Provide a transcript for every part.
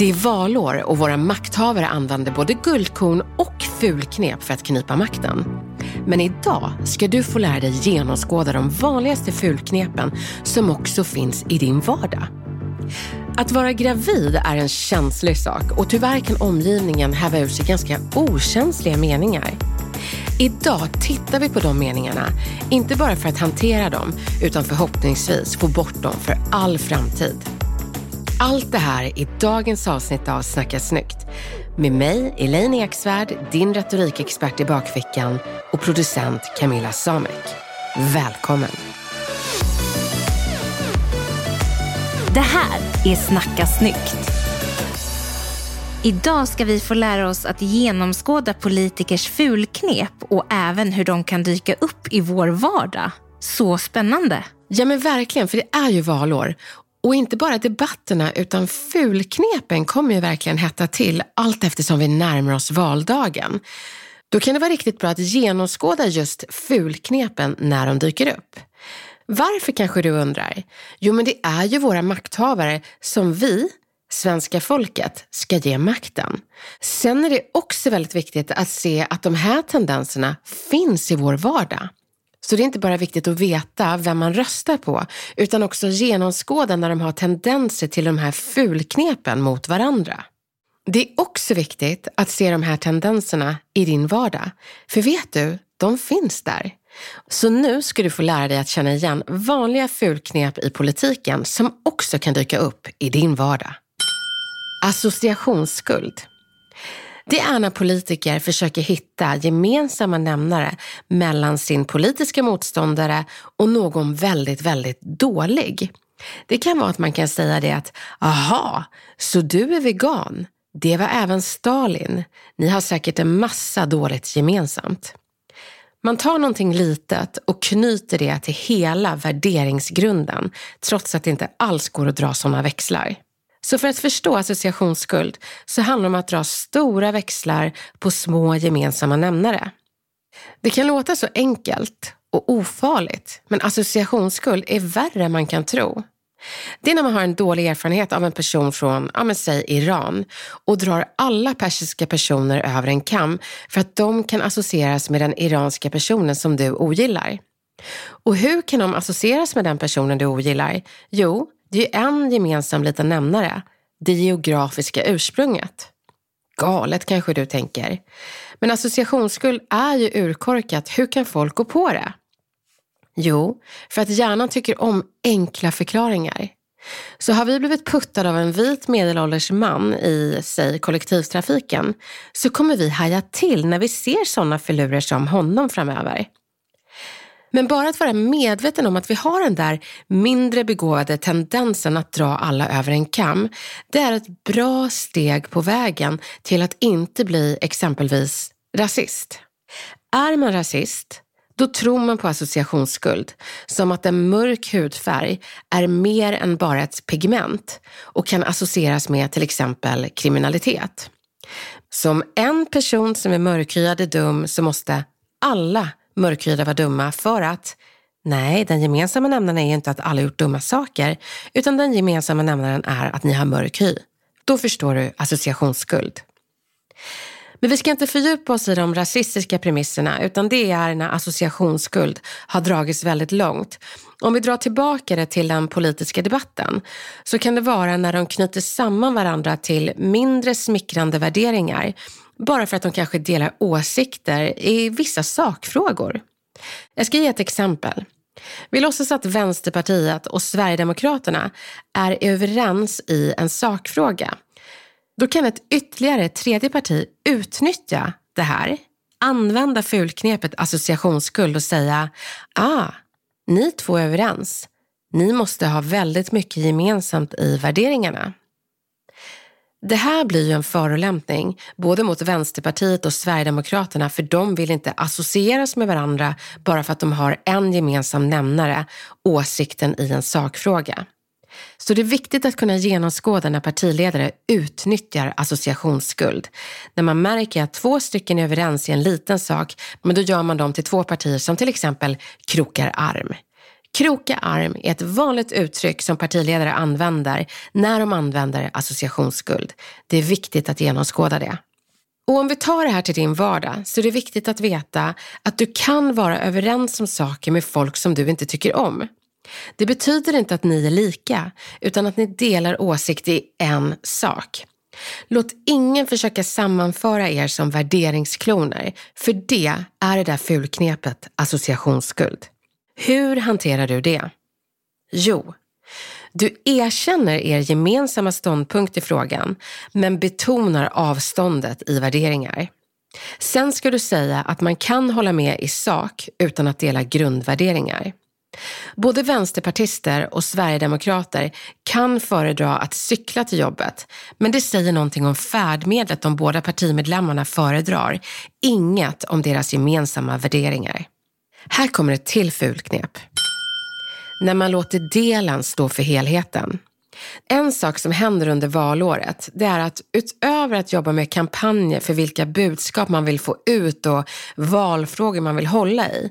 Det är valår och våra makthavare använder både guldkorn och fulknep för att knipa makten. Men idag ska du få lära dig genomskåda de vanligaste fulknepen som också finns i din vardag. Att vara gravid är en känslig sak och tyvärr kan omgivningen häva ur sig ganska okänsliga meningar. Idag tittar vi på de meningarna, inte bara för att hantera dem, utan förhoppningsvis få bort dem för all framtid. Allt det här i dagens avsnitt av Snacka snyggt. Med mig, Elaine Eksvärd, din retorikexpert i bakfickan och producent Camilla Samek. Välkommen! Det här är Snacka snyggt. Idag ska vi få lära oss att genomskåda politikers fulknep och även hur de kan dyka upp i vår vardag. Så spännande! Ja men verkligen, för det är ju valår. Och inte bara debatterna utan fulknepen kommer ju verkligen hetta till allt eftersom vi närmar oss valdagen. Då kan det vara riktigt bra att genomskåda just fulknepen när de dyker upp. Varför kanske du undrar? Jo, men det är ju våra makthavare som vi, svenska folket, ska ge makten. Sen är det också väldigt viktigt att se att de här tendenserna finns i vår vardag. Så det är inte bara viktigt att veta vem man röstar på, utan också genomskåda när de har tendenser till de här fulknepen mot varandra. Det är också viktigt att se de här tendenserna i din vardag. För vet du, de finns där. Så nu ska du få lära dig att känna igen vanliga fulknep i politiken som också kan dyka upp i din vardag. Associationsskuld. Det är när politiker försöker hitta gemensamma nämnare mellan sin politiska motståndare och någon väldigt, väldigt dålig. Det kan vara att man kan säga det att, aha, så du är vegan? Det var även Stalin. Ni har säkert en massa dåligt gemensamt. Man tar någonting litet och knyter det till hela värderingsgrunden, trots att det inte alls går att dra sådana växlar. Så för att förstå associationsskuld så handlar det om att dra stora växlar på små gemensamma nämnare. Det kan låta så enkelt och ofarligt, men associationsskuld är värre än man kan tro. Det är när man har en dålig erfarenhet av en person från, ja men säg Iran och drar alla persiska personer över en kam för att de kan associeras med den iranska personen som du ogillar. Och hur kan de associeras med den personen du ogillar? Jo, det är en gemensam liten nämnare, det geografiska ursprunget. Galet kanske du tänker. Men associationsskuld är ju urkorkat. Hur kan folk gå på det? Jo, för att hjärnan tycker om enkla förklaringar. Så har vi blivit puttade av en vit medelålders man i, säg kollektivtrafiken, så kommer vi haja till när vi ser sådana filurer som honom framöver. Men bara att vara medveten om att vi har den där mindre begåvade tendensen att dra alla över en kam, det är ett bra steg på vägen till att inte bli exempelvis rasist. Är man rasist, då tror man på associationsskuld, som att en mörk hudfärg är mer än bara ett pigment och kan associeras med till exempel kriminalitet. Som en person som är mörkhyad är dum så måste alla mörkhyade var dumma för att nej, den gemensamma nämnaren är ju inte att alla gjort dumma saker, utan den gemensamma nämnaren är att ni har mörk hy. Då förstår du associationsskuld. Men vi ska inte fördjupa oss i de rasistiska premisserna utan det är när associationsskuld har dragits väldigt långt. Om vi drar tillbaka det till den politiska debatten så kan det vara när de knyter samman varandra till mindre smickrande värderingar bara för att de kanske delar åsikter i vissa sakfrågor. Jag ska ge ett exempel. Vi låtsas att Vänsterpartiet och Sverigedemokraterna är överens i en sakfråga. Då kan ett ytterligare tredje parti utnyttja det här, använda fulknepet associationsskuld och säga ah, ni två är överens. Ni måste ha väldigt mycket gemensamt i värderingarna. Det här blir ju en förolämpning både mot Vänsterpartiet och Sverigedemokraterna för de vill inte associeras med varandra bara för att de har en gemensam nämnare, åsikten i en sakfråga. Så det är viktigt att kunna genomskåda när partiledare utnyttjar associationsskuld. När man märker att två stycken är överens i en liten sak, men då gör man dem till två partier som till exempel krokar arm. Kroka arm är ett vanligt uttryck som partiledare använder när de använder associationsskuld. Det är viktigt att genomskåda det. Och om vi tar det här till din vardag så är det viktigt att veta att du kan vara överens om saker med folk som du inte tycker om. Det betyder inte att ni är lika, utan att ni delar åsikt i en sak. Låt ingen försöka sammanföra er som värderingskloner, för det är det där fulknepet associationsskuld. Hur hanterar du det? Jo, du erkänner er gemensamma ståndpunkt i frågan, men betonar avståndet i värderingar. Sen ska du säga att man kan hålla med i sak utan att dela grundvärderingar. Både vänsterpartister och sverigedemokrater kan föredra att cykla till jobbet, men det säger någonting om färdmedlet de båda partimedlemmarna föredrar, inget om deras gemensamma värderingar. Här kommer ett till fulknep. När man låter delen stå för helheten. En sak som händer under valåret, det är att utöver att jobba med kampanjer för vilka budskap man vill få ut och valfrågor man vill hålla i,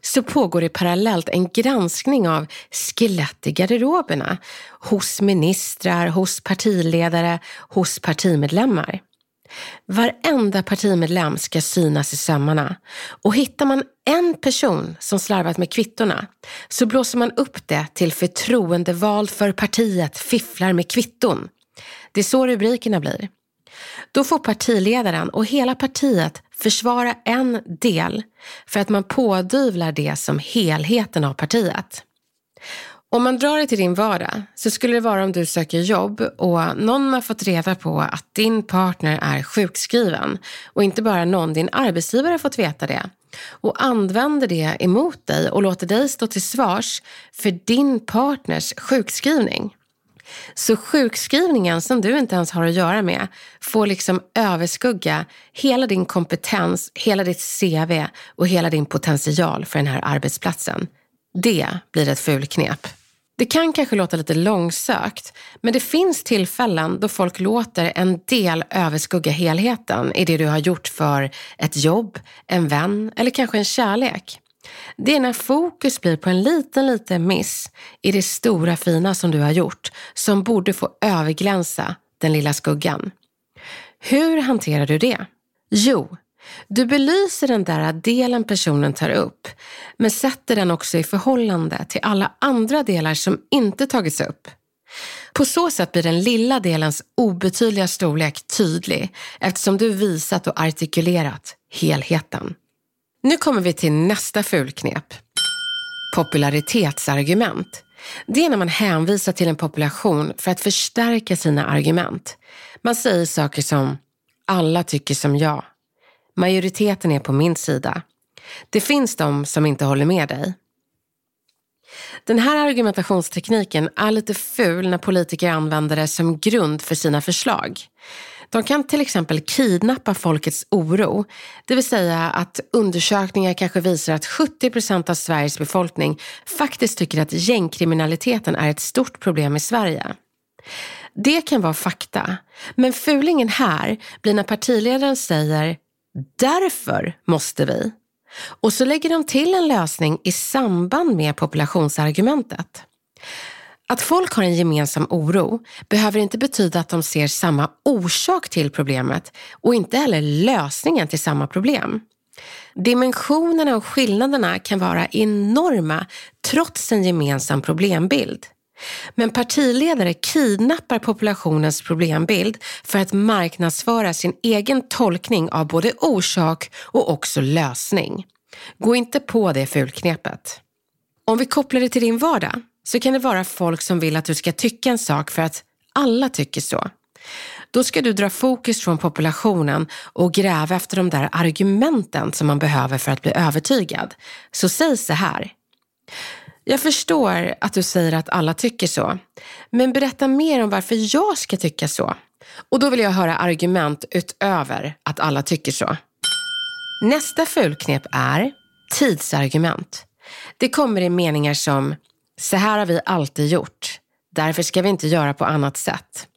så pågår det parallellt en granskning av skelett i garderoberna hos ministrar, hos partiledare, hos partimedlemmar. Varenda partimedlem ska synas i sömmarna och hittar man en person som slarvat med kvittorna så blåser man upp det till förtroendevald för partiet fifflar med kvitton. Det är så rubrikerna blir. Då får partiledaren och hela partiet försvara en del för att man pådyvlar det som helheten av partiet. Om man drar det till din vardag så skulle det vara om du söker jobb och någon har fått reda på att din partner är sjukskriven och inte bara någon, din arbetsgivare har fått veta det och använder det emot dig och låter dig stå till svars för din partners sjukskrivning. Så sjukskrivningen som du inte ens har att göra med får liksom överskugga hela din kompetens, hela ditt CV och hela din potential för den här arbetsplatsen. Det blir ett fulknep. Det kan kanske låta lite långsökt, men det finns tillfällen då folk låter en del överskugga helheten i det du har gjort för ett jobb, en vän eller kanske en kärlek. Det är när fokus blir på en liten, liten miss i det stora fina som du har gjort som borde få överglänsa den lilla skuggan. Hur hanterar du det? Jo, du belyser den där delen personen tar upp, men sätter den också i förhållande till alla andra delar som inte tagits upp. På så sätt blir den lilla delens obetydliga storlek tydlig eftersom du visat och artikulerat helheten. Nu kommer vi till nästa fulknep. Popularitetsargument. Det är när man hänvisar till en population för att förstärka sina argument. Man säger saker som “alla tycker som jag” Majoriteten är på min sida. Det finns de som inte håller med dig. Den här argumentationstekniken är lite ful när politiker använder det som grund för sina förslag. De kan till exempel kidnappa folkets oro, det vill säga att undersökningar kanske visar att 70 procent av Sveriges befolkning faktiskt tycker att gängkriminaliteten är ett stort problem i Sverige. Det kan vara fakta, men fulingen här blir när partiledaren säger Därför måste vi. Och så lägger de till en lösning i samband med populationsargumentet. Att folk har en gemensam oro behöver inte betyda att de ser samma orsak till problemet och inte heller lösningen till samma problem. Dimensionerna och skillnaderna kan vara enorma trots en gemensam problembild. Men partiledare kidnappar populationens problembild för att marknadsföra sin egen tolkning av både orsak och också lösning. Gå inte på det fulknepet. Om vi kopplar det till din vardag så kan det vara folk som vill att du ska tycka en sak för att alla tycker så. Då ska du dra fokus från populationen och gräva efter de där argumenten som man behöver för att bli övertygad. Så säg så här. Jag förstår att du säger att alla tycker så, men berätta mer om varför jag ska tycka så. Och då vill jag höra argument utöver att alla tycker så. Nästa fulknep är tidsargument. Det kommer i meningar som så här har vi alltid gjort. Därför ska vi inte göra på annat sätt.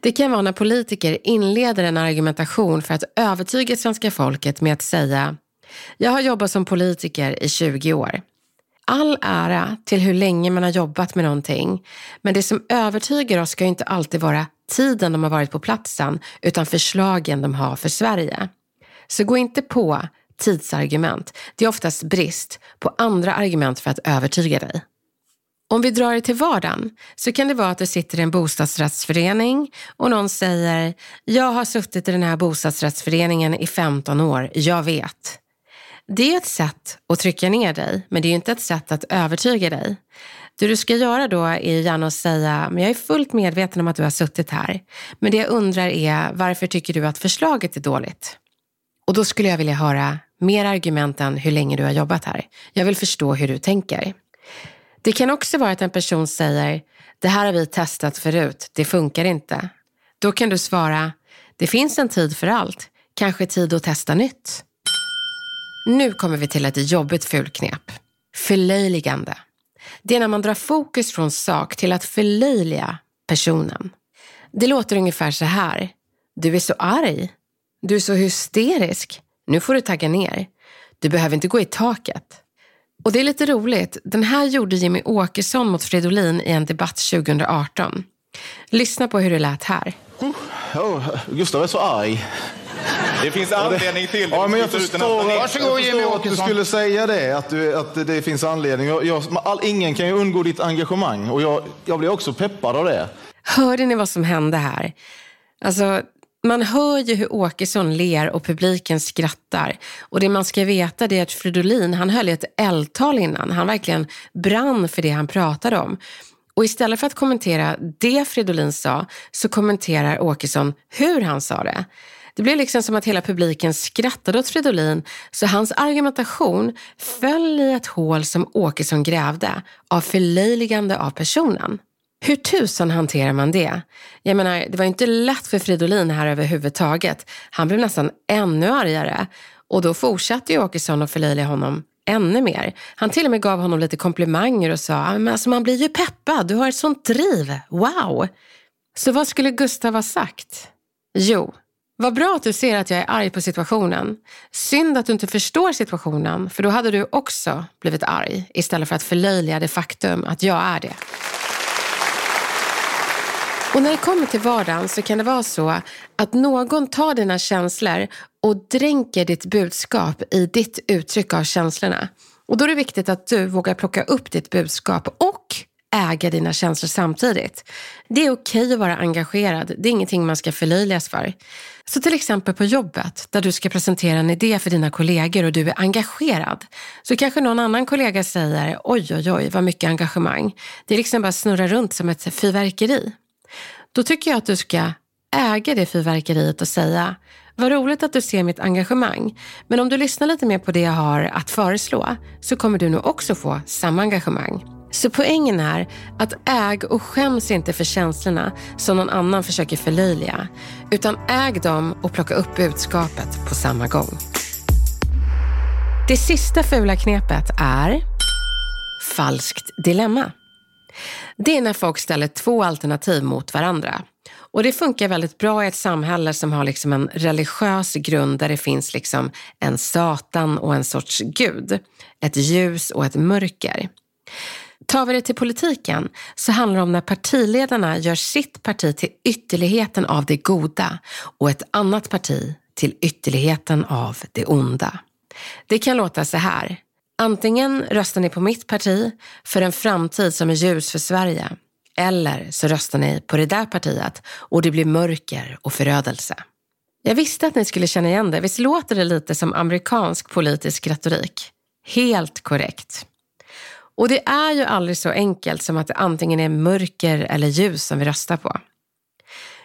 Det kan vara när politiker inleder en argumentation för att övertyga svenska folket med att säga jag har jobbat som politiker i 20 år. All ära till hur länge man har jobbat med någonting, men det som övertygar oss ska inte alltid vara tiden de har varit på platsen, utan förslagen de har för Sverige. Så gå inte på tidsargument. Det är oftast brist på andra argument för att övertyga dig. Om vi drar det till vardagen så kan det vara att du sitter i en bostadsrättsförening och någon säger “Jag har suttit i den här bostadsrättsföreningen i 15 år, jag vet”. Det är ett sätt att trycka ner dig, men det är inte ett sätt att övertyga dig. Det du ska göra då är gärna att säga, men jag är fullt medveten om att du har suttit här. Men det jag undrar är, varför tycker du att förslaget är dåligt? Och då skulle jag vilja höra mer argument än hur länge du har jobbat här. Jag vill förstå hur du tänker. Det kan också vara att en person säger, det här har vi testat förut, det funkar inte. Då kan du svara, det finns en tid för allt, kanske tid att testa nytt. Nu kommer vi till ett jobbigt fulknep. Förlöjligande. Det är när man drar fokus från sak till att förlöjliga personen. Det låter ungefär så här. Du är så arg. Du är så hysterisk. Nu får du tagga ner. Du behöver inte gå i taket. Och det är lite roligt. Den här gjorde Jimmy Åkesson mot Fridolin i en debatt 2018. Lyssna på hur det lät här. Oh, Gustav är så arg. Det finns anledning till det. Ja, men jag förstår, Varsågod, jag förstår att du skulle säga det, att, du, att det finns anledning. Jag, jag, all, ingen kan ju undgå ditt engagemang och jag, jag blir också peppad av det. Hörde ni vad som hände här? Alltså, man hör ju hur Åkesson ler och publiken skrattar. Och det man ska veta är att Fridolin, han höll ett eldtal innan. Han verkligen brann för det han pratade om. Och istället för att kommentera det Fridolin sa, så kommenterar Åkesson hur han sa det. Det blev liksom som att hela publiken skrattade åt Fridolin, så hans argumentation föll i ett hål som Åkesson grävde av förlöjligande av personen. Hur tusan hanterar man det? Jag menar, det var inte lätt för Fridolin här överhuvudtaget. Han blev nästan ännu argare och då fortsatte ju Åkesson att förlöjliga honom ännu mer. Han till och med gav honom lite komplimanger och sa, men alltså man blir ju peppad, du har ett sånt driv, wow! Så vad skulle Gustav ha sagt? Jo, vad bra att du ser att jag är arg på situationen. Synd att du inte förstår situationen, för då hade du också blivit arg istället för att förlöjliga det faktum att jag är det. Och när det kommer till vardagen så kan det vara så att någon tar dina känslor och dränker ditt budskap i ditt uttryck av känslorna. Och då är det viktigt att du vågar plocka upp ditt budskap och äga dina känslor samtidigt. Det är okej att vara engagerad. Det är ingenting man ska förlöjligas för. Så till exempel på jobbet, där du ska presentera en idé för dina kollegor och du är engagerad, så kanske någon annan kollega säger oj, oj, oj, vad mycket engagemang. Det är liksom bara snurra runt som ett fyrverkeri. Då tycker jag att du ska äga det fyrverkeriet och säga vad roligt att du ser mitt engagemang. Men om du lyssnar lite mer på det jag har att föreslå så kommer du nog också få samma engagemang. Så poängen är att äg och skäms inte för känslorna som någon annan försöker förlöjliga. Utan äg dem och plocka upp budskapet på samma gång. Det sista fula knepet är falskt dilemma. Det är när folk ställer två alternativ mot varandra. Och det funkar väldigt bra i ett samhälle som har liksom en religiös grund där det finns liksom en satan och en sorts gud. Ett ljus och ett mörker. Tar vi det till politiken så handlar det om när partiledarna gör sitt parti till ytterligheten av det goda och ett annat parti till ytterligheten av det onda. Det kan låta så här. Antingen röstar ni på mitt parti för en framtid som är ljus för Sverige. Eller så röstar ni på det där partiet och det blir mörker och förödelse. Jag visste att ni skulle känna igen det. Visst låter det lite som amerikansk politisk retorik? Helt korrekt. Och det är ju aldrig så enkelt som att det antingen är mörker eller ljus som vi röstar på.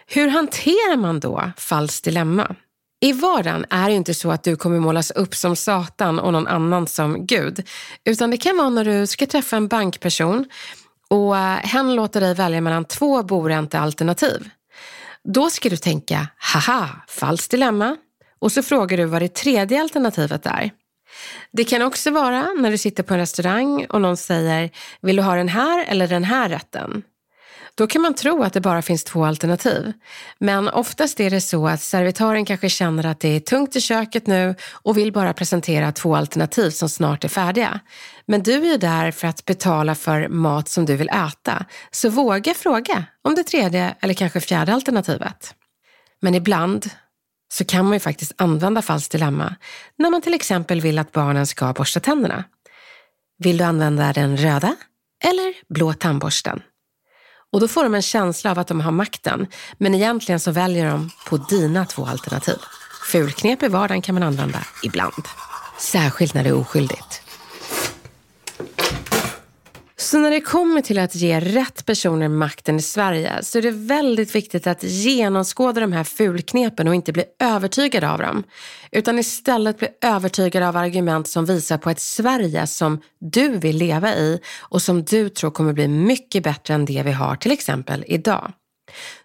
Hur hanterar man då falskt dilemma? I vardagen är det inte så att du kommer målas upp som Satan och någon annan som Gud. Utan det kan vara när du ska träffa en bankperson och eh, hen låter dig välja mellan två boräntealternativ. Då ska du tänka, haha, falskt dilemma. Och så frågar du vad det tredje alternativet är. Det kan också vara när du sitter på en restaurang och någon säger, vill du ha den här eller den här rätten? Då kan man tro att det bara finns två alternativ. Men oftast är det så att servitören kanske känner att det är tungt i köket nu och vill bara presentera två alternativ som snart är färdiga. Men du är ju där för att betala för mat som du vill äta. Så våga fråga om det tredje eller kanske fjärde alternativet. Men ibland så kan man ju faktiskt använda falskt dilemma när man till exempel vill att barnen ska borsta tänderna. Vill du använda den röda eller blå tandborsten? Och då får de en känsla av att de har makten, men egentligen så väljer de på dina två alternativ. Fulknep i vardagen kan man använda ibland. Särskilt när det är oskyldigt. Så när det kommer till att ge rätt personer makten i Sverige så är det väldigt viktigt att genomskåda de här fulknepen och inte bli övertygad av dem. Utan istället bli övertygad av argument som visar på ett Sverige som du vill leva i och som du tror kommer bli mycket bättre än det vi har till exempel idag.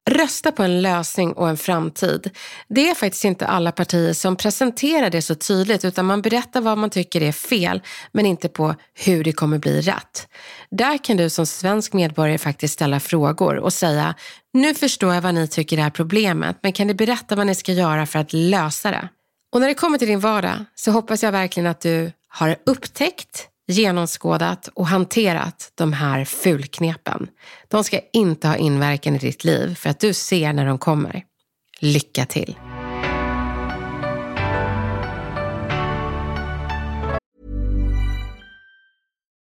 Rösta på en lösning och en framtid. Det är faktiskt inte alla partier som presenterar det så tydligt utan man berättar vad man tycker är fel men inte på hur det kommer bli rätt. Där kan du som svensk medborgare faktiskt ställa frågor och säga nu förstår jag vad ni tycker är problemet men kan ni berätta vad ni ska göra för att lösa det? Och när det kommer till din vardag så hoppas jag verkligen att du har upptäckt genomskådat och hanterat de här fulknepen. De ska inte ha inverkan i ditt liv för att du ser när de kommer. Lycka till!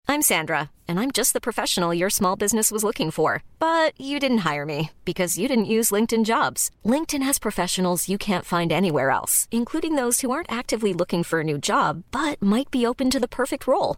I'm Sandra and I'm just the professional your small business was looking for. But you didn't hire me because you didn't use LinkedIn jobs. LinkedIn has professionals you can't find anywhere else, including those who aren't actively looking for a new job but might be open to the perfect role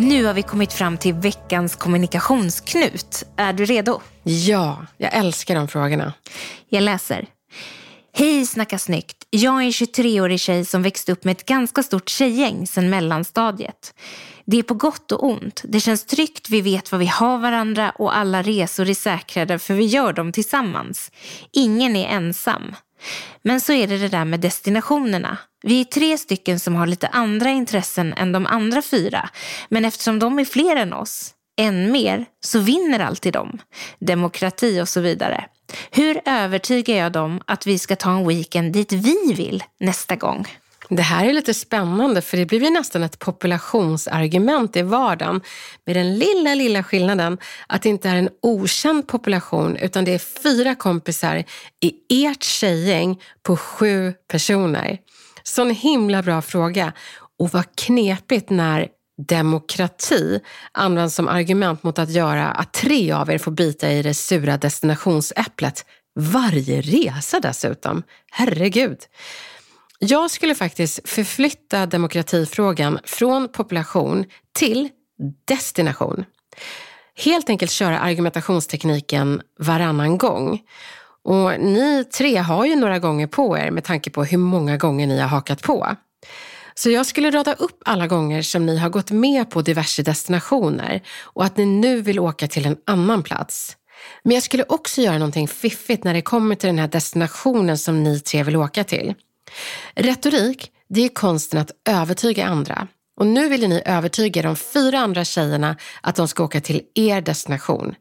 Nu har vi kommit fram till veckans kommunikationsknut. Är du redo? Ja, jag älskar de frågorna. Jag läser. Hej Snacka snyggt. Jag är en 23-årig tjej som växte upp med ett ganska stort tjejgäng sedan mellanstadiet. Det är på gott och ont. Det känns tryggt, vi vet vad vi har varandra och alla resor är säkrade för vi gör dem tillsammans. Ingen är ensam. Men så är det det där med destinationerna. Vi är tre stycken som har lite andra intressen än de andra fyra. Men eftersom de är fler än oss, än mer, så vinner alltid de. Demokrati och så vidare. Hur övertygar jag dem att vi ska ta en weekend dit vi vill nästa gång? Det här är lite spännande för det blir ju nästan ett populationsargument i vardagen med den lilla, lilla skillnaden att det inte är en okänd population utan det är fyra kompisar i ert tjejgäng på sju personer. Sån himla bra fråga. Och vad knepigt när demokrati används som argument mot att göra att tre av er får bita i det sura destinationsäpplet varje resa dessutom. Herregud. Jag skulle faktiskt förflytta demokratifrågan från population till destination. Helt enkelt köra argumentationstekniken varannan gång. Och ni tre har ju några gånger på er med tanke på hur många gånger ni har hakat på. Så jag skulle rada upp alla gånger som ni har gått med på diverse destinationer och att ni nu vill åka till en annan plats. Men jag skulle också göra någonting fiffigt när det kommer till den här destinationen som ni tre vill åka till. Retorik, det är konsten att övertyga andra. Och nu vill ni övertyga de fyra andra tjejerna att de ska åka till er destination.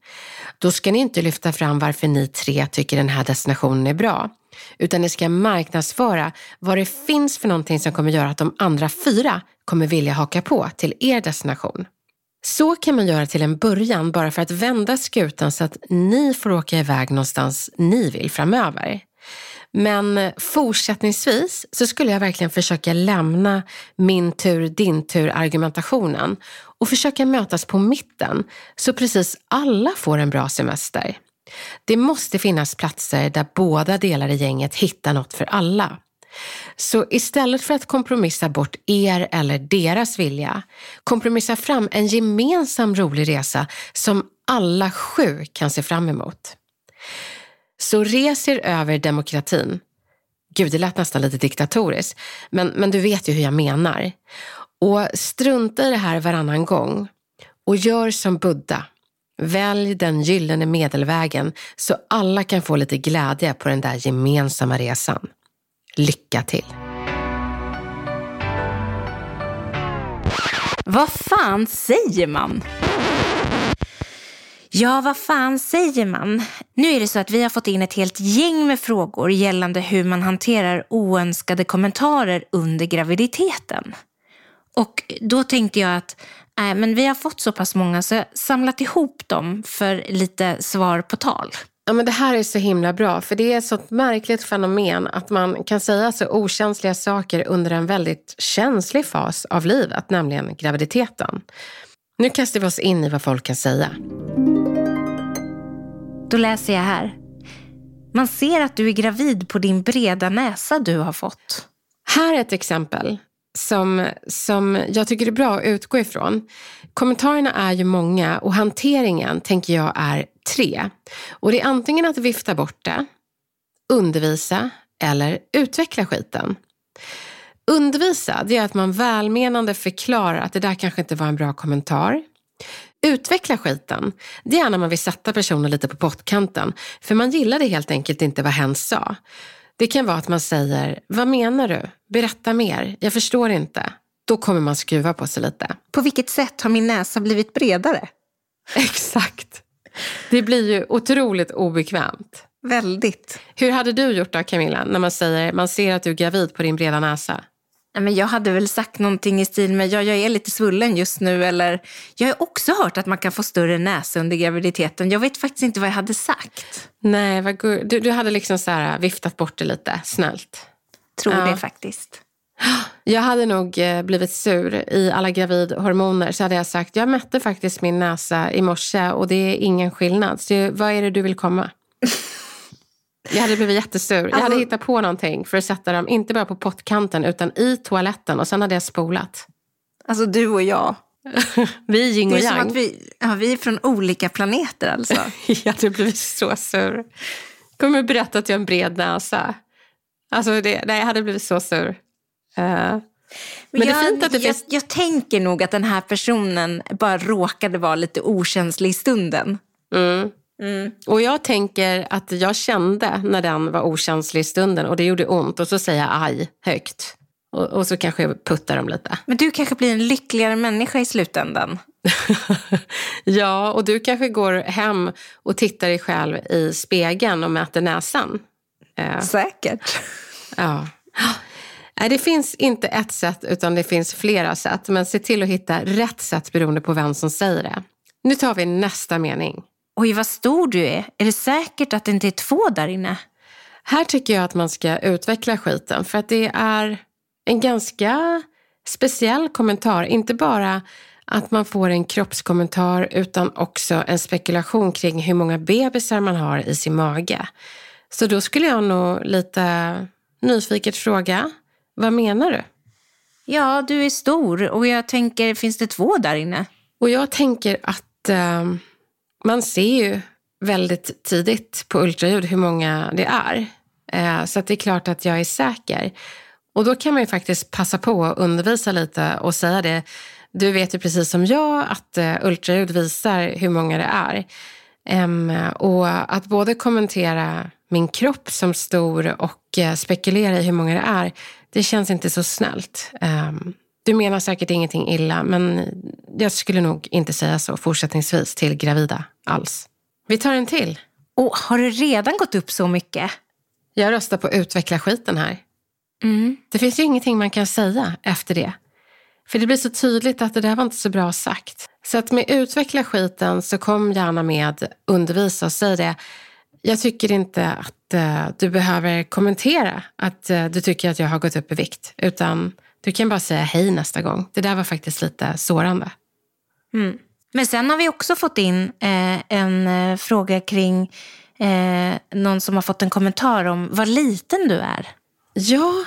Då ska ni inte lyfta fram varför ni tre tycker den här destinationen är bra. Utan ni ska marknadsföra vad det finns för någonting som kommer göra att de andra fyra kommer vilja haka på till er destination. Så kan man göra till en början bara för att vända skutan så att ni får åka iväg någonstans ni vill framöver. Men fortsättningsvis så skulle jag verkligen försöka lämna min tur, din tur argumentationen och försöka mötas på mitten så precis alla får en bra semester. Det måste finnas platser där båda delar i gänget hittar något för alla. Så istället för att kompromissa bort er eller deras vilja, kompromissa fram en gemensam rolig resa som alla sju kan se fram emot. Så res er över demokratin. Gud, det lät nästan lite diktatoriskt, men, men du vet ju hur jag menar. Och strunta i det här varannan gång och gör som Buddha. Välj den gyllene medelvägen så alla kan få lite glädje på den där gemensamma resan. Lycka till! Vad fan säger man? Ja, vad fan säger man? Nu är det så att vi har fått in ett helt gäng med frågor gällande hur man hanterar oönskade kommentarer under graviditeten. Och då tänkte jag att äh, men vi har fått så pass många så jag har samlat ihop dem för lite svar på tal. Ja, men det här är så himla bra, för det är ett sånt märkligt fenomen att man kan säga så okänsliga saker under en väldigt känslig fas av livet, nämligen graviditeten. Nu kastar vi oss in i vad folk kan säga. Då läser jag här. Man ser att du är gravid på din breda näsa du har fått. Här är ett exempel som, som jag tycker är bra att utgå ifrån. Kommentarerna är ju många och hanteringen tänker jag är tre. Och det är antingen att vifta bort det, undervisa eller utveckla skiten. Undervisa, det är att man välmenande förklarar att det där kanske inte var en bra kommentar. Utveckla skiten, det är när man vill sätta personen lite på pottkanten, för man gillade helt enkelt inte vad hen sa. Det kan vara att man säger, vad menar du? Berätta mer, jag förstår inte. Då kommer man skruva på sig lite. På vilket sätt har min näsa blivit bredare? Exakt. Det blir ju otroligt obekvämt. Väldigt. Hur hade du gjort då Camilla, när man säger, man ser att du är gravid på din breda näsa? Men jag hade väl sagt någonting i stil med ja, jag är lite svullen just nu eller jag har också hört att man kan få större näsa under graviditeten. Jag vet faktiskt inte vad jag hade sagt. Nej, vad du, du hade liksom så här viftat bort det lite snällt. Tror ja. det faktiskt. Jag hade nog eh, blivit sur i alla gravidhormoner så hade jag sagt jag mätte faktiskt min näsa i morse och det är ingen skillnad. Så vad är det du vill komma? Jag hade blivit jättesur. Jag hade alltså- hittat på någonting för att sätta dem, inte bara på pottkanten, utan i toaletten. Och sen hade jag spolat. Alltså du och jag. vi är yin och yang. Det är som att vi, ja, vi är från olika planeter alltså. jag hade blivit så sur. Kommer berätta att jag har en bred näsa. Alltså det, nej, jag hade blivit så sur. Uh, men, men jag, det är fint att det jag, finns... jag tänker nog att den här personen bara råkade vara lite okänslig i stunden. Mm. Mm. Och jag tänker att jag kände när den var okänslig i stunden och det gjorde ont och så säger jag aj högt. Och, och så kanske jag puttar dem lite. Men du kanske blir en lyckligare människa i slutändan? ja, och du kanske går hem och tittar dig själv i spegeln och mäter näsan. Eh. Säkert. Ja. Det finns inte ett sätt utan det finns flera sätt. Men se till att hitta rätt sätt beroende på vem som säger det. Nu tar vi nästa mening. Oj, vad stor du är. Är det säkert att det inte är två där inne? Här tycker jag att man ska utveckla skiten för att det är en ganska speciell kommentar. Inte bara att man får en kroppskommentar utan också en spekulation kring hur många bebisar man har i sin mage. Så då skulle jag nog lite nyfiket fråga, Vad menar du? Ja, du är stor och jag tänker, finns det två där inne? Och jag tänker att eh, man ser ju väldigt tidigt på ultraljud hur många det är. Eh, så det är klart att jag är säker. Och då kan man ju faktiskt passa på att undervisa lite och säga det. Du vet ju precis som jag att eh, ultraljud visar hur många det är. Och att både kommentera min kropp som stor och eh, spekulera i hur många det är, det känns inte så snällt. Du menar säkert ingenting illa, men jag skulle nog inte säga så fortsättningsvis till gravida alls. Vi tar en till. Och har det redan gått upp så mycket? Jag röstar på utveckla skiten här. Mm. Det finns ju ingenting man kan säga efter det. För det blir så tydligt att det där var inte så bra sagt. Så att med utveckla skiten så kom gärna med undervisa och säg det. Jag tycker inte att uh, du behöver kommentera att uh, du tycker att jag har gått upp i vikt. Utan du kan bara säga hej nästa gång. Det där var faktiskt lite sårande. Mm. Men sen har vi också fått in eh, en eh, fråga kring eh, någon som har fått en kommentar om vad liten du är. Ja,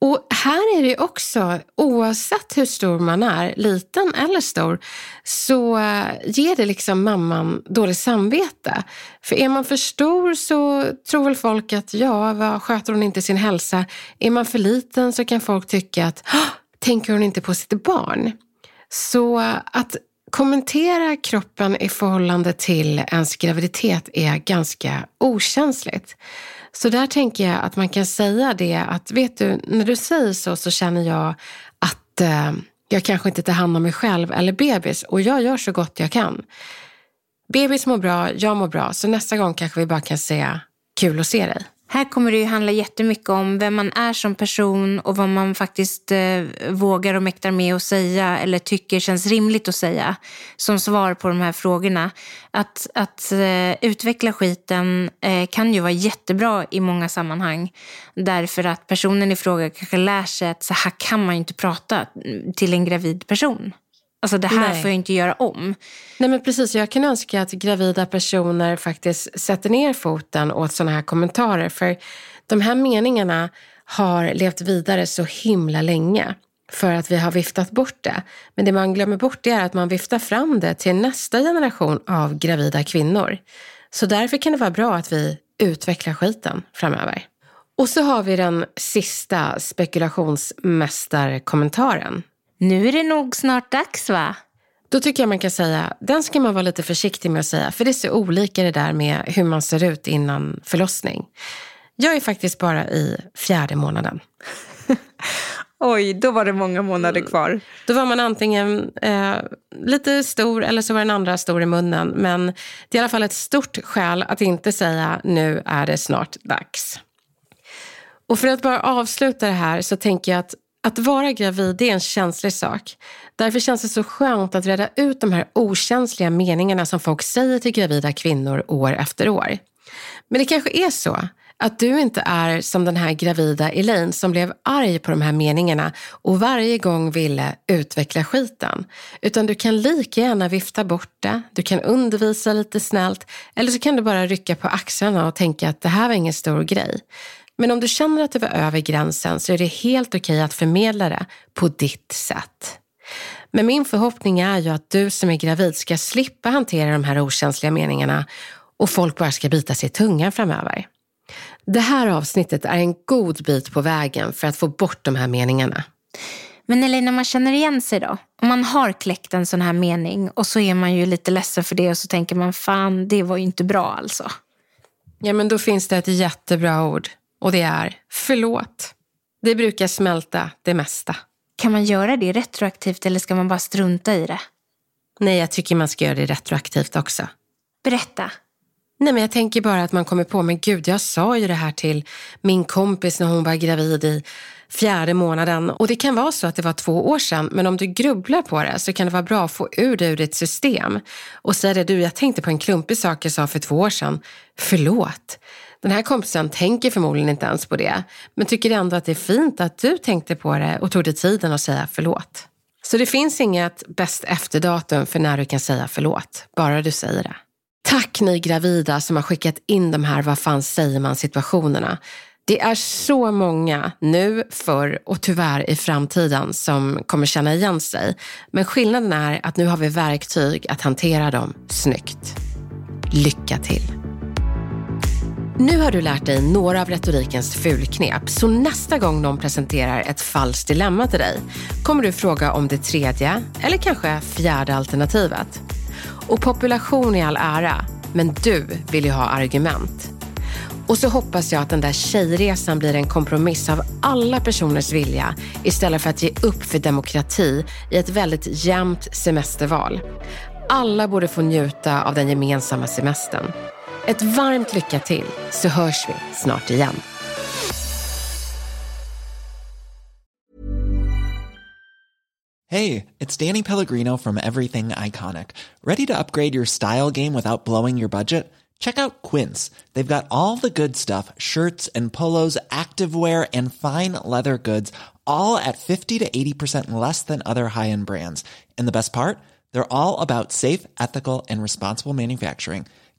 och här är det också, oavsett hur stor man är, liten eller stor, så eh, ger det liksom mamman dåligt samvete. För är man för stor så tror väl folk att ja, vad sköter hon inte sin hälsa? Är man för liten så kan folk tycka att tänker hon inte på sitt barn? Så eh, att kommentera kroppen i förhållande till ens graviditet är ganska okänsligt. Så där tänker jag att man kan säga det att vet du, när du säger så så känner jag att eh, jag kanske inte tar hand om mig själv eller bebis och jag gör så gott jag kan. Bebis mår bra, jag mår bra, så nästa gång kanske vi bara kan säga kul att se dig. Här kommer det ju handla jättemycket om vem man är som person och vad man faktiskt eh, vågar och mäktar med att säga eller tycker känns rimligt att säga som svar på de här frågorna. Att, att eh, utveckla skiten eh, kan ju vara jättebra i många sammanhang därför att personen i fråga kanske lär sig att så här kan man ju inte prata till en gravid person. Alltså det här Nej. får jag inte göra om. Nej men precis, jag kan önska att gravida personer faktiskt sätter ner foten åt sådana här kommentarer. För de här meningarna har levt vidare så himla länge för att vi har viftat bort det. Men det man glömmer bort är att man viftar fram det till nästa generation av gravida kvinnor. Så därför kan det vara bra att vi utvecklar skiten framöver. Och så har vi den sista spekulationsmästarkommentaren. Nu är det nog snart dags va? Då tycker jag man kan säga, den ska man vara lite försiktig med att säga, för det är så olika det där med hur man ser ut innan förlossning. Jag är faktiskt bara i fjärde månaden. Oj, då var det många månader kvar. Då var man antingen eh, lite stor eller så var den andra stor i munnen. Men det är i alla fall ett stort skäl att inte säga nu är det snart dags. Och för att bara avsluta det här så tänker jag att att vara gravid är en känslig sak. Därför känns det så skönt att reda ut de här okänsliga meningarna som folk säger till gravida kvinnor år efter år. Men det kanske är så att du inte är som den här gravida Elaine som blev arg på de här meningarna och varje gång ville utveckla skiten. Utan du kan lika gärna vifta bort det, du kan undervisa lite snällt eller så kan du bara rycka på axlarna och tänka att det här var ingen stor grej. Men om du känner att du var över gränsen så är det helt okej att förmedla det på ditt sätt. Men min förhoppning är ju att du som är gravid ska slippa hantera de här okänsliga meningarna och folk bara ska bita sig i tungan framöver. Det här avsnittet är en god bit på vägen för att få bort de här meningarna. Men Elin, när man känner igen sig då? Om man har kläckt en sån här mening och så är man ju lite ledsen för det och så tänker man fan, det var ju inte bra alltså. Ja, men då finns det ett jättebra ord och det är förlåt. Det brukar smälta det mesta. Kan man göra det retroaktivt eller ska man bara strunta i det? Nej, jag tycker man ska göra det retroaktivt också. Berätta. Nej, men jag tänker bara att man kommer på, men gud, jag sa ju det här till min kompis när hon var gravid i fjärde månaden. Och det kan vara så att det var två år sedan, men om du grubblar på det så kan det vara bra att få ur det ur ditt system. Och säga det, du, jag tänkte på en klumpig sak jag sa för två år sedan. Förlåt. Den här kompisen tänker förmodligen inte ens på det, men tycker ändå att det är fint att du tänkte på det och tog dig tiden att säga förlåt. Så det finns inget bäst efter-datum för när du kan säga förlåt, bara du säger det. Tack ni gravida som har skickat in de här vad fan säger man situationerna. Det är så många nu, förr och tyvärr i framtiden som kommer känna igen sig. Men skillnaden är att nu har vi verktyg att hantera dem snyggt. Lycka till! Nu har du lärt dig några av retorikens fulknep, så nästa gång någon presenterar ett falskt dilemma till dig kommer du fråga om det tredje eller kanske fjärde alternativet. Och population i all ära, men du vill ju ha argument. Och så hoppas jag att den där tjejresan blir en kompromiss av alla personers vilja istället för att ge upp för demokrati i ett väldigt jämnt semesterval. Alla borde få njuta av den gemensamma semestern. Ett varmt lycka till så hörs vi snart igen. Hey, it's Danny Pellegrino from Everything Iconic. Ready to upgrade your style game without blowing your budget? Check out Quince. They've got all the good stuff shirts and polos, activewear, and fine leather goods, all at 50 to 80% less than other high end brands. And the best part? They're all about safe, ethical, and responsible manufacturing.